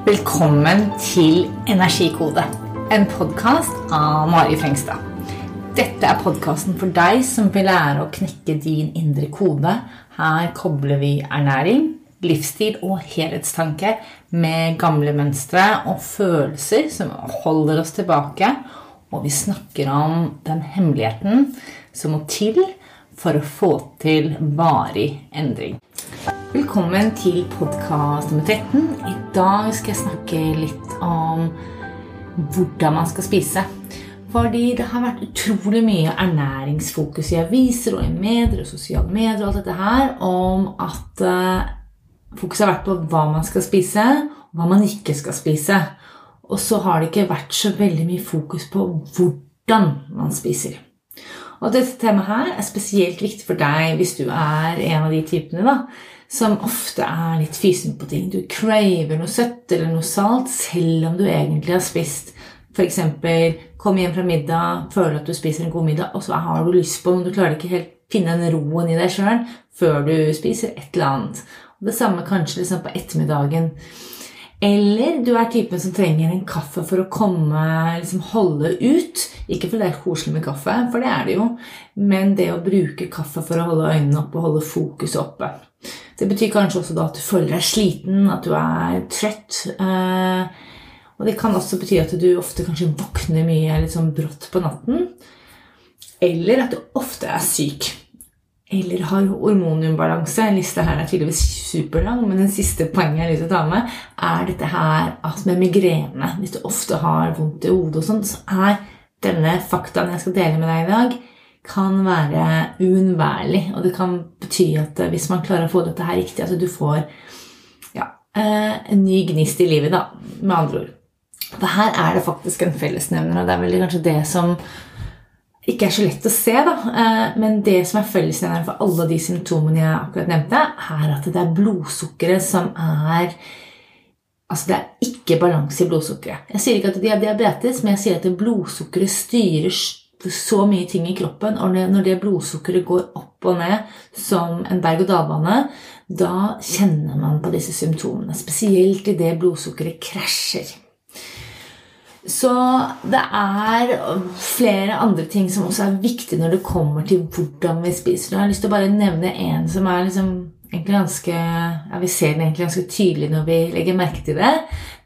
Velkommen til Energikode, en podkast av Mari Frengstad. Dette er podkasten for deg som vil lære å knekke din indre kode. Her kobler vi ernæring, livsstil og helhetstanke med gamle mønstre og følelser som holder oss tilbake, og vi snakker om den hemmeligheten som må til for å få til varig endring. Velkommen til podkast nummer 13. I dag skal jeg snakke litt om hvordan man skal spise. Fordi det har vært utrolig mye ernæringsfokus i aviser og i medier og sosiale medier og alt dette her om at uh, fokuset har vært på hva man skal spise, og hva man ikke skal spise. Og så har det ikke vært så veldig mye fokus på hvordan man spiser. Og dette temaet her er spesielt viktig for deg hvis du er en av de typene da, som ofte er litt fysen på ting. Du craver noe søtt eller noe salt selv om du egentlig har spist. F.eks. kom hjem fra middag, føler at du spiser en god middag, og så har du lyst på noe. Du klarer ikke helt finne den roen i deg sjøl før du spiser et eller annet. Og det samme kanskje liksom på ettermiddagen. Eller du er typen som trenger en kaffe for å komme, liksom holde ut. Ikke fordi det er koselig med kaffe, for det er det jo, men det å bruke kaffe for å holde øynene oppe og holde fokuset oppe. Det betyr kanskje også at du føler deg sliten, at du er trøtt. Eh, og det kan også bety at du ofte kanskje våkner mye litt sånn brått på natten. Eller at du ofte er syk eller har hormonumbalanse. Lista her er tydeligvis superlang, men den siste poenget jeg har lyst til å ta med, er dette her at med migrene, hvis du ofte har vondt i hodet og sånn, så er denne faktaen jeg skal dele med deg i dag, kan være uunnværlig. Og det kan bety at hvis man klarer å få dette her riktig, at du får ja, eh, en ny gnist i livet, da, med andre ord. For her er det faktisk en fellesnevner, og det er vel kanskje det som ikke er så lett å se. da, eh, Men det som er fellesnevneren for alle de symptomene jeg akkurat nevnte, er at det er blodsukkeret som er Altså det er ikke balanse i blodsukkeret. Jeg sier ikke at de har diabetes, men jeg sier at blodsukkeret styrer så mye ting i kroppen. Og når det blodsukkeret går opp og ned som en berg-og-dal-bane, da kjenner man på disse symptomene. Spesielt idet blodsukkeret krasjer. Så det er flere andre ting som også er viktig når det kommer til hvordan vi spiser. Jeg har lyst til å bare nevne en som er liksom egentlig ganske ja, Vi ser den egentlig ganske tydelig når vi legger merke til det.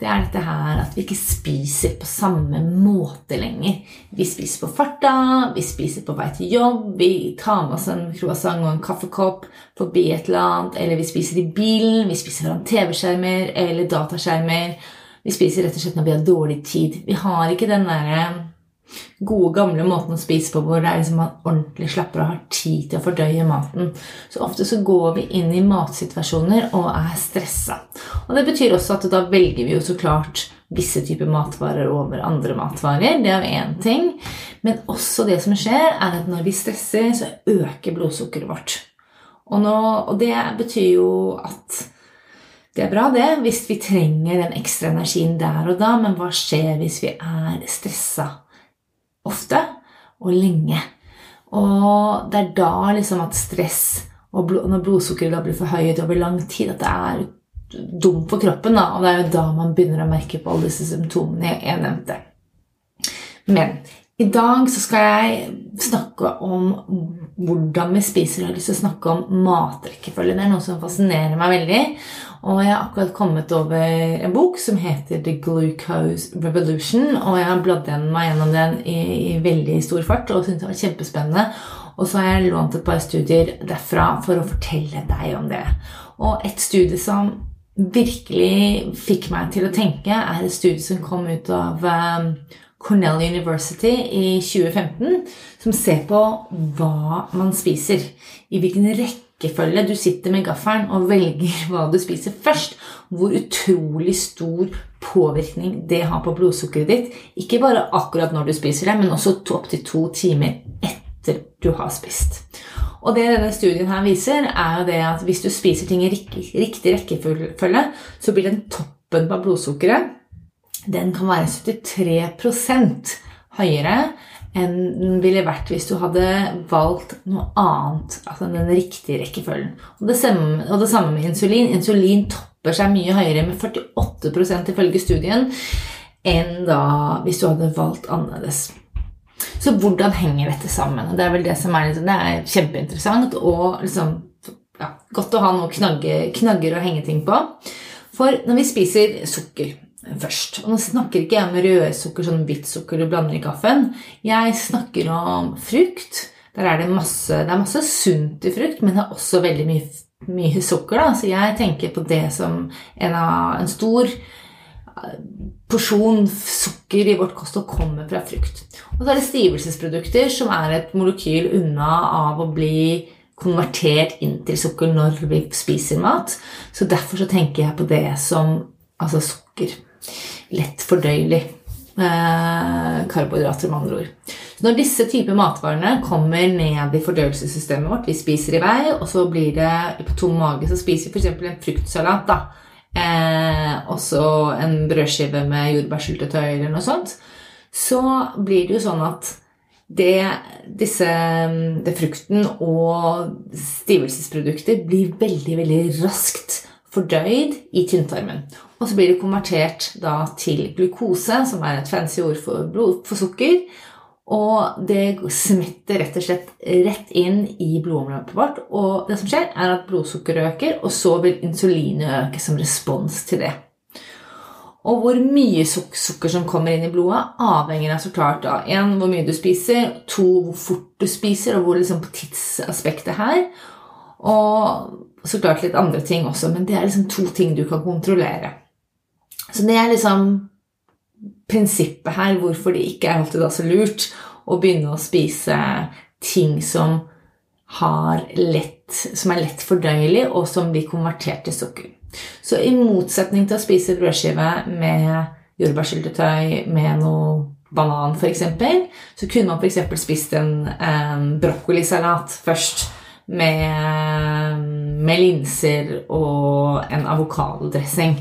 Det er dette her at vi ikke spiser på samme måte lenger. Vi spiser på farta, vi spiser på vei til jobb, vi tar med oss en croissant og en kaffekopp forbi et eller annet, eller vi spiser i bilen, vi spiser foran TV-skjermer eller dataskjermer. Vi spiser rett og slett når vi har dårlig tid. Vi har ikke den der eh, gode, gamle måten å spise på hvor det er liksom man ordentlig slapper og har tid til å fordøye maten. Så ofte så går vi inn i matsituasjoner og er stressa. Og det betyr også at da velger vi jo så klart visse typer matvarer over andre matvarer. Det er én ting. Men også det som skjer, er at når vi stresser, så øker blodsukkeret vårt. Og, nå, og det betyr jo at det er bra, det, hvis vi trenger den ekstra energien der og da, men hva skjer hvis vi er stressa ofte og lenge? Og det er da liksom at stress og blod, når blodsukkeret da blir forhøyet over lang tid, at det er dumt for kroppen. Da, og det er jo da man begynner å merke på alle disse symptomene jeg nevnte. Men i dag så skal jeg snakke om hvordan vi spiser. Jeg har lyst til å snakke om matrekkefølgen. Det er noe som fascinerer meg veldig. Og jeg har akkurat kommet over en bok som heter The Glucose Revolution. Og jeg har bladd meg gjennom den i, i veldig stor fart og syntes det var kjempespennende. Og så har jeg lånt et par studier derfra for å fortelle deg om det. Og et studie som virkelig fikk meg til å tenke, er et studie som kom ut av um, Cornell University i 2015, som ser på hva man spiser. I hvilken rekkefølge du sitter med gaffelen og velger hva du spiser først. Hvor utrolig stor påvirkning det har på blodsukkeret ditt. Ikke bare akkurat når du spiser det, men også opptil to timer etter du har spist. Og det denne studien her viser, er jo det at hvis du spiser ting i riktig rekkefølge, så blir den toppen på blodsukkeret den kan være 73% høyere enn den ville vært hvis du hadde valgt noe annet. Altså den riktige rekkefølgen. Og det, samme, og det samme med insulin. Insulin topper seg mye høyere med 48% ifølge studien enn da hvis du hadde valgt annerledes. Så hvordan henger dette sammen? Det er vel det som er, det er kjempeinteressant og liksom, ja, godt å ha noen knagger, knagger å henge ting på. For når vi spiser sukker først Og nå snakker ikke jeg om rødsukker, sånn hvitt sukker du blander i kaffen. Jeg snakker om frukt. Der er det masse, det er masse sunt i frukt, men det er også veldig mye, mye sukker. Da. Så jeg tenker på det som en, en stor eh, porsjon sukker i vårt kosthold kommer fra frukt. Og så er det stivelsesprodukter, som er et molekyl unna av å bli konvertert inn til sukker når vi spiser mat. Så derfor så tenker jeg på det som altså sukker lett fordøyelig. Eh, karbohydrater, med andre ord. Så når disse typer matvarene kommer ned i fordøyelsessystemet vårt, vi spiser i vei, og så blir det på tom mage, så spiser vi f.eks. en fruktsalat, da. Eh, også en brødskive med jordbærsyltetøy eller noe sånt. Så blir det jo sånn at det, disse, det frukten og stivelsesprodukter blir veldig, veldig raskt fordøyd i tynntarmen. Og så blir det konvertert da til glukose, som er et fancy ord for, blod, for sukker. Og det smetter rett og slett rett inn i blodomløpet vårt. Og det som skjer, er at blodsukkeret øker, og så vil insulinet øke som respons til det. Og hvor mye sukker som kommer inn i blodet, avhenger av så klart av en, hvor mye du spiser, to, hvor fort du spiser, og hvor liksom på tidsaspektet her. Og så klart litt andre ting også, men det er liksom to ting du kan kontrollere. Så det er liksom prinsippet her, hvorfor det ikke er alltid så lurt å begynne å spise ting som, lett, som er lett fordøyelig, og som blir konvertert til sukker. Så i motsetning til å spise brødskive med jordbærsyltetøy med noe banan f.eks., så kunne man f.eks. spist en, en brokkolisalat først med, med linser og en avokadodressing.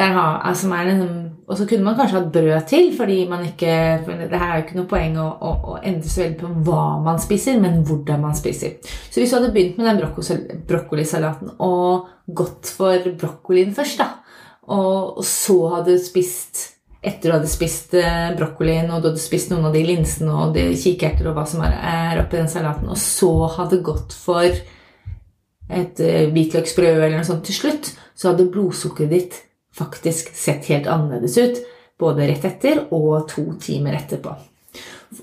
Altså liksom, og så kunne man kanskje hatt brød til, fordi man ikke for Det her er jo ikke noe poeng å, å, å, endre så veldig på hva man spiser, men hvordan man spiser. Så hvis du hadde begynt med den brokkolisalaten og gått for brokkolien først, da, og, så hadde du spist etter du hadde spist eh, brokkolien og du hadde spist noen av de linsene og de kikerter og hva som er, er oppi den salaten, og så hadde gått for et eh, hvitløksbrød eller noe sånt til slutt, så hadde blodsukkeret ditt faktisk sett helt annerledes ut både rett etter og to timer etterpå.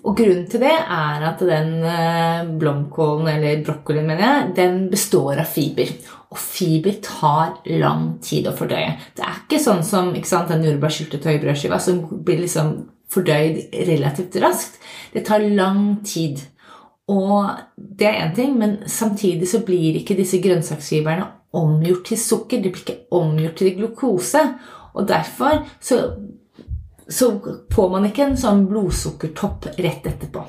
Og grunnen til det er at den eh, blomkålen, eller brokkolien, mener jeg, den består av fiber. Og fiber tar lang tid å fordøye. Det er ikke sånn som ikke sant, den jordbærsyltetøybrødskiva som blir liksom fordøyd relativt raskt. Det tar lang tid. Og det er én ting, men samtidig så blir ikke disse grønnsaksfiberne omgjort til sukker. De blir ikke omgjort til glukose. Og derfor så så får man ikke en sånn blodsukkertopp rett etterpå.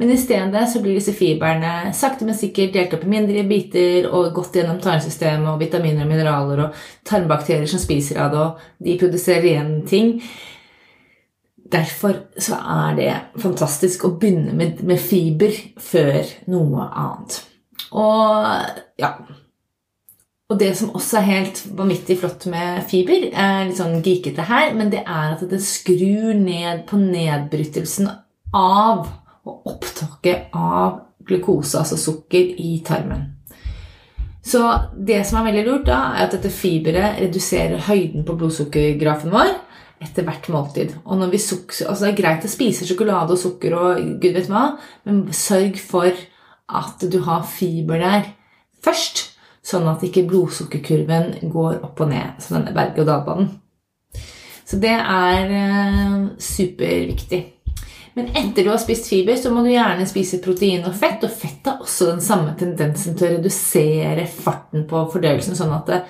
Men i stedet så blir disse fiberne sakte, men sikkert delt opp i mindre biter og gått gjennom tarmsystemet og vitaminer og mineraler og tarmbakterier som spiser av det, og de produserer igjen ting. Derfor så er det fantastisk å begynne med, med fiber før noe annet. Og ja og det som også er helt vanvittig flott med fiber, er litt sånn geekete her, men det er at det skrur ned på nedbrytelsen av og opptaket av glukose, altså sukker, i tarmen. Så det som er veldig lurt, da, er at dette fiberet reduserer høyden på blodsukkergrafen vår etter hvert måltid. Og når vi sukker, altså Det er greit å spise sjokolade og sukker og gud vet hva, men sørg for at du har fiber der først sånn at ikke blodsukkerkurven går opp og ned som denne berg-og-dal-banen. Så det er eh, superviktig. Men etter du har spist fiber, så må du gjerne spise protein og fett. Og fett har også den samme tendensen til å redusere farten på fordøyelsen, sånn at det,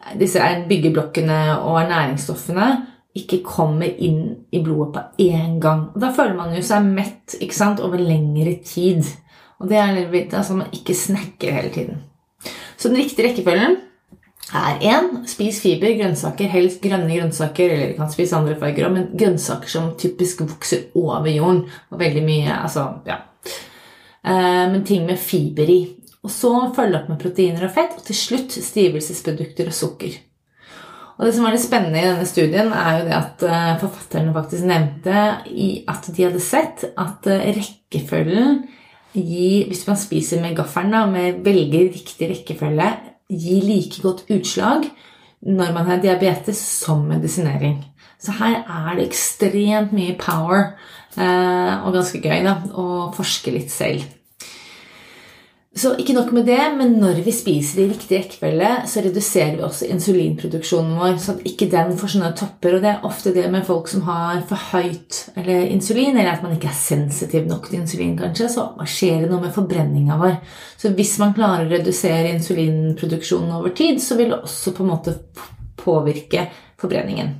eh, disse byggeblokkene og næringsstoffene ikke kommer inn i blodet på én gang. Og da føler man jo seg mett sant, over lengre tid. Og det er litt altså man ikke snakker hele tiden. Så den riktige rekkefølgen er én spis fiber, grønnsaker, helst grønne grønnsaker, eller du kan spise andre farger òg, men grønnsaker som typisk vokser over jorden. Og veldig mye Altså, ja. Eh, men ting med fiber i. Og så følge opp med proteiner og fett, og til slutt stivelsesprodukter og sukker. Og det som var litt spennende i denne studien, er jo det at eh, forfatterne faktisk nevnte at de hadde sett at eh, rekkefølgen gir Hvis man spiser med gaffelen, da, velger riktig rekkefølge, gi like godt utslag når man har diabetes som medisinering. Så her er det ekstremt mye power, eh, og ganske gøy da, å forske litt selv. Så ikke nok med det, men når vi spiser i riktig rekkefølge, så reduserer vi også insulinproduksjonen vår, så at ikke den får sånne topper. Og det er ofte det med folk som har for høyt eller insulin, eller at man ikke er sensitiv nok til insulin, kanskje, så skjer det noe med forbrenninga vår. Så hvis man klarer å redusere insulinproduksjonen over tid, så vil det også på en måte påvirke forbrenningen.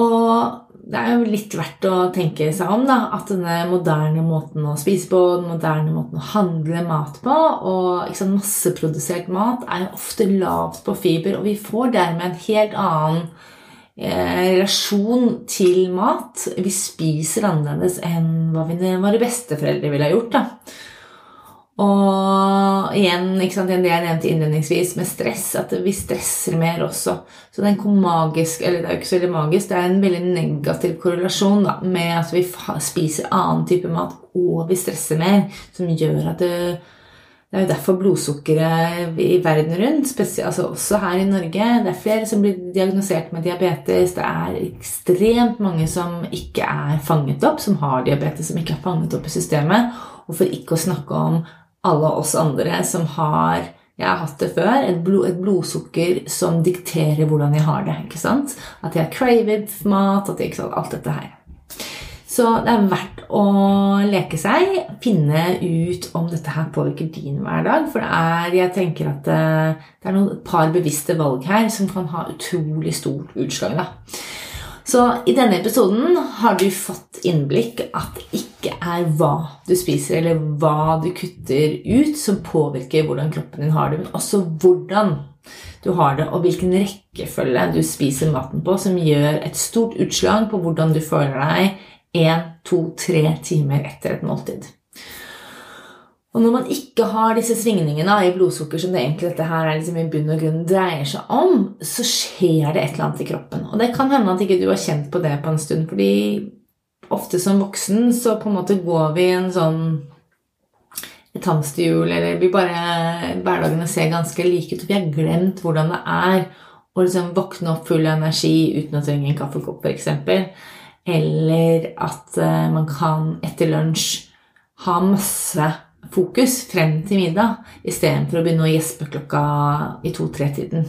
Og det er jo litt verdt å tenke seg om da, at denne moderne måten å spise på, den moderne måten å handle mat på, og liksom, masseprodusert mat er jo ofte lavt på fiber, og vi får dermed en helt annen eh, relasjon til mat. Vi spiser annerledes enn hva våre besteforeldre ville ha gjort. da. Og igjen, ikke sant, det jeg nevnte innledningsvis med stress, at vi stresser mer også. Så det er magisk, eller det er jo ikke så veldig magisk, det er en veldig negativ korrelasjon da, med at vi spiser annen type mat og vi stresser mer, som gjør at det, det er jo derfor blodsukkeret i verden rundt, altså også her i Norge Det er flere som blir diagnosert med diabetes. Det er ekstremt mange som ikke er fanget opp, som har diabetes, som ikke er fanget opp i systemet. Og for ikke å snakke om alle oss andre som har jeg har hatt det før. Et, blod, et, blodsukker som dikterer hvordan jeg har det. ikke sant? At jeg har cravet mat, at jeg, ikke sant, alt dette her. Så det er verdt å leke seg, finne ut om dette her påvirker din hverdag. For er, jeg tenker at det, eh, det er noen, par bevisste valg her som kan ha utrolig stort utslag. da. Så i denne episoden har du fått innblikk at det ikke er hva du spiser eller hva du kutter ut, som påvirker hvordan kroppen din har det, men også hvordan du har det, og hvilken rekkefølge du spiser maten på, som gjør et stort utslag på hvordan du føler deg én, to, tre timer etter et måltid. Og når man ikke har disse svingningene i blodsukker som det egentlig dette her er liksom i bunn og grunn dreier seg om, så skjer det et eller annet i kroppen. Og det kan hende at ikke du har kjent på det på en stund, fordi ofte som voksen så på en måte går vi en sånn et hamsterhjul, eller vi bare Hverdagene ser ganske like ut, vi har glemt hvordan det er å liksom våkne opp full av energi uten å trenge en kaffekopp, f.eks. Eller at eh, man kan etter lunsj ha masse fokus frem til middag istedenfor å begynne å gjespe klokka i to-tre-tiden.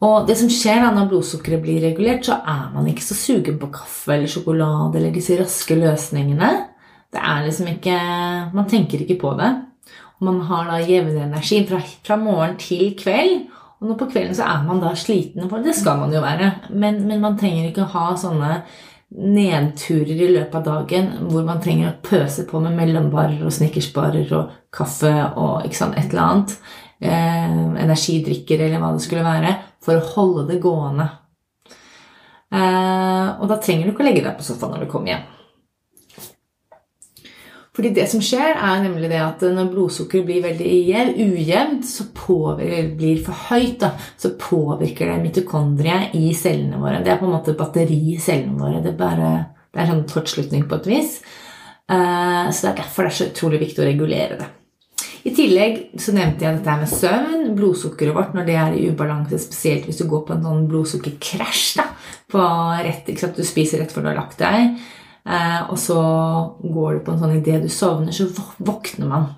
Og det som skjer da når blodsukkeret blir regulert, så er man ikke så sugen på kaffe eller sjokolade eller disse raske løsningene. Det er liksom ikke Man tenker ikke på det. Og man har da jevn energi fra, fra, morgen til kveld. Og nå på kvelden så er man da sliten, for det skal man jo være. Men, men man trenger ikke å ha sånne nedturer i løpet av dagen hvor man trenger å pøse på med mellombarer og snickersbarer og kaffe og sant, et eller annet, eh, energidrikker eller hva det skulle være, for å holde det gående. Eh, og da trenger du ikke å legge deg på sofaen når du kommer hjem. Fordi det som skjer, er nemlig det at når blodsukkeret blir veldig ujevnt, så påvirker, blir for høyt, da, så påvirker det mitokondriet i cellene våre. Det er på en måte batteri i cellene våre. Det er, bare, det er sånn kortslutning på et vis. Eh, så det er derfor det er så utrolig viktig å regulere det. I tillegg så nevnte jeg dette med søvn. Blodsukkeret vårt når det er i ubalanse, spesielt hvis du går på en sånn blodsukkerkrasj. da, på rett, Du spiser rett før du har lagt deg. Eh, og så går du på en sånn idé du sovner, så våkner man.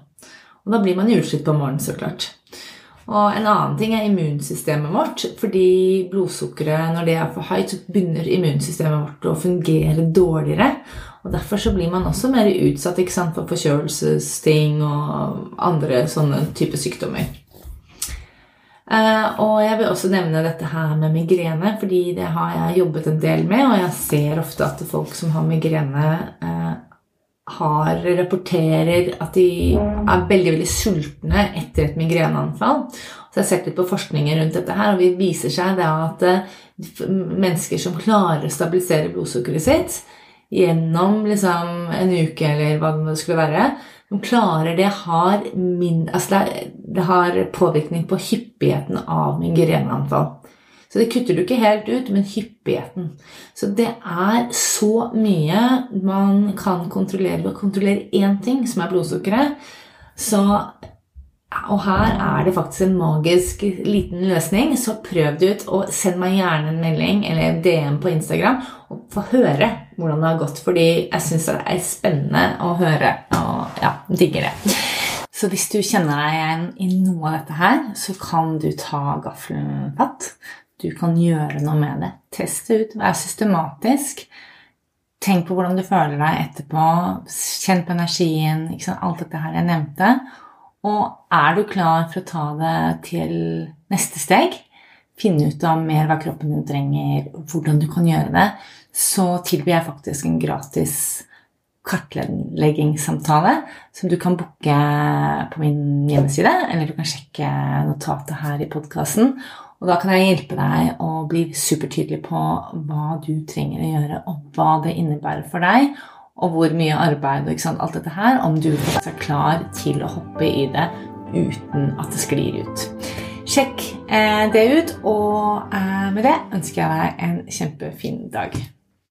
Og da blir man utslitt på morgenen, så klart. Og en annen ting er immunsystemet vårt. Fordi blodsukkeret, når det er for høyt, så begynner immunsystemet vårt å fungere dårligere. Og derfor så blir man også mer utsatt sant, for forkjølelsesting og andre sånne typer sykdommer. Uh, og jeg vil også nevne dette her med migrene, fordi det har jeg jobbet en del med. Og jeg ser ofte at folk som har migrene, uh, har, rapporterer at de er veldig veldig sultne etter et migreneanfall. Så jeg har sett litt på forskningen rundt dette her, og det viser seg da at uh, mennesker som klarer å stabilisere blodsukkeret sitt gjennom liksom, en uke eller hva det skulle være, som klarer det, har, min, altså det har påvirkning på hyppigheten av migreneanfall. Så det kutter du ikke helt ut, men hyppigheten. Så det er så mye man kan kontrollere ved å kontrollere én ting, som er blodsukkeret. Så og her er det faktisk en magisk liten løsning, så prøv det ut. Og send meg gjerne en melding eller en DM på Instagram og få høre hvordan det har gått. Fordi jeg syns det er spennende å høre. Og ja, digger det. Så hvis du kjenner deg igjen i noe av dette her, så kan du ta gaffelen fatt. Du kan gjøre noe med det. Test det ut. Vær systematisk. Tenk på hvordan du føler deg etterpå. Kjenn på energien. Alt dette her jeg nevnte. Og er du klar for å ta det til neste steg, finne ut av mer hva kroppen din trenger, hvordan du kan gjøre det, så tilbyr jeg faktisk en gratis kartleggingssamtale som du kan booke på min hjemmeside, eller du kan sjekke notatet her i podkasten. Og da kan jeg hjelpe deg å bli supertydelig på hva du trenger å gjøre, og hva det innebærer for deg, og hvor mye arbeid og alt dette her, om du er klar til å hoppe i det uten at det sklir ut. Sjekk eh, det ut, og eh, med det ønsker jeg deg en kjempefin dag.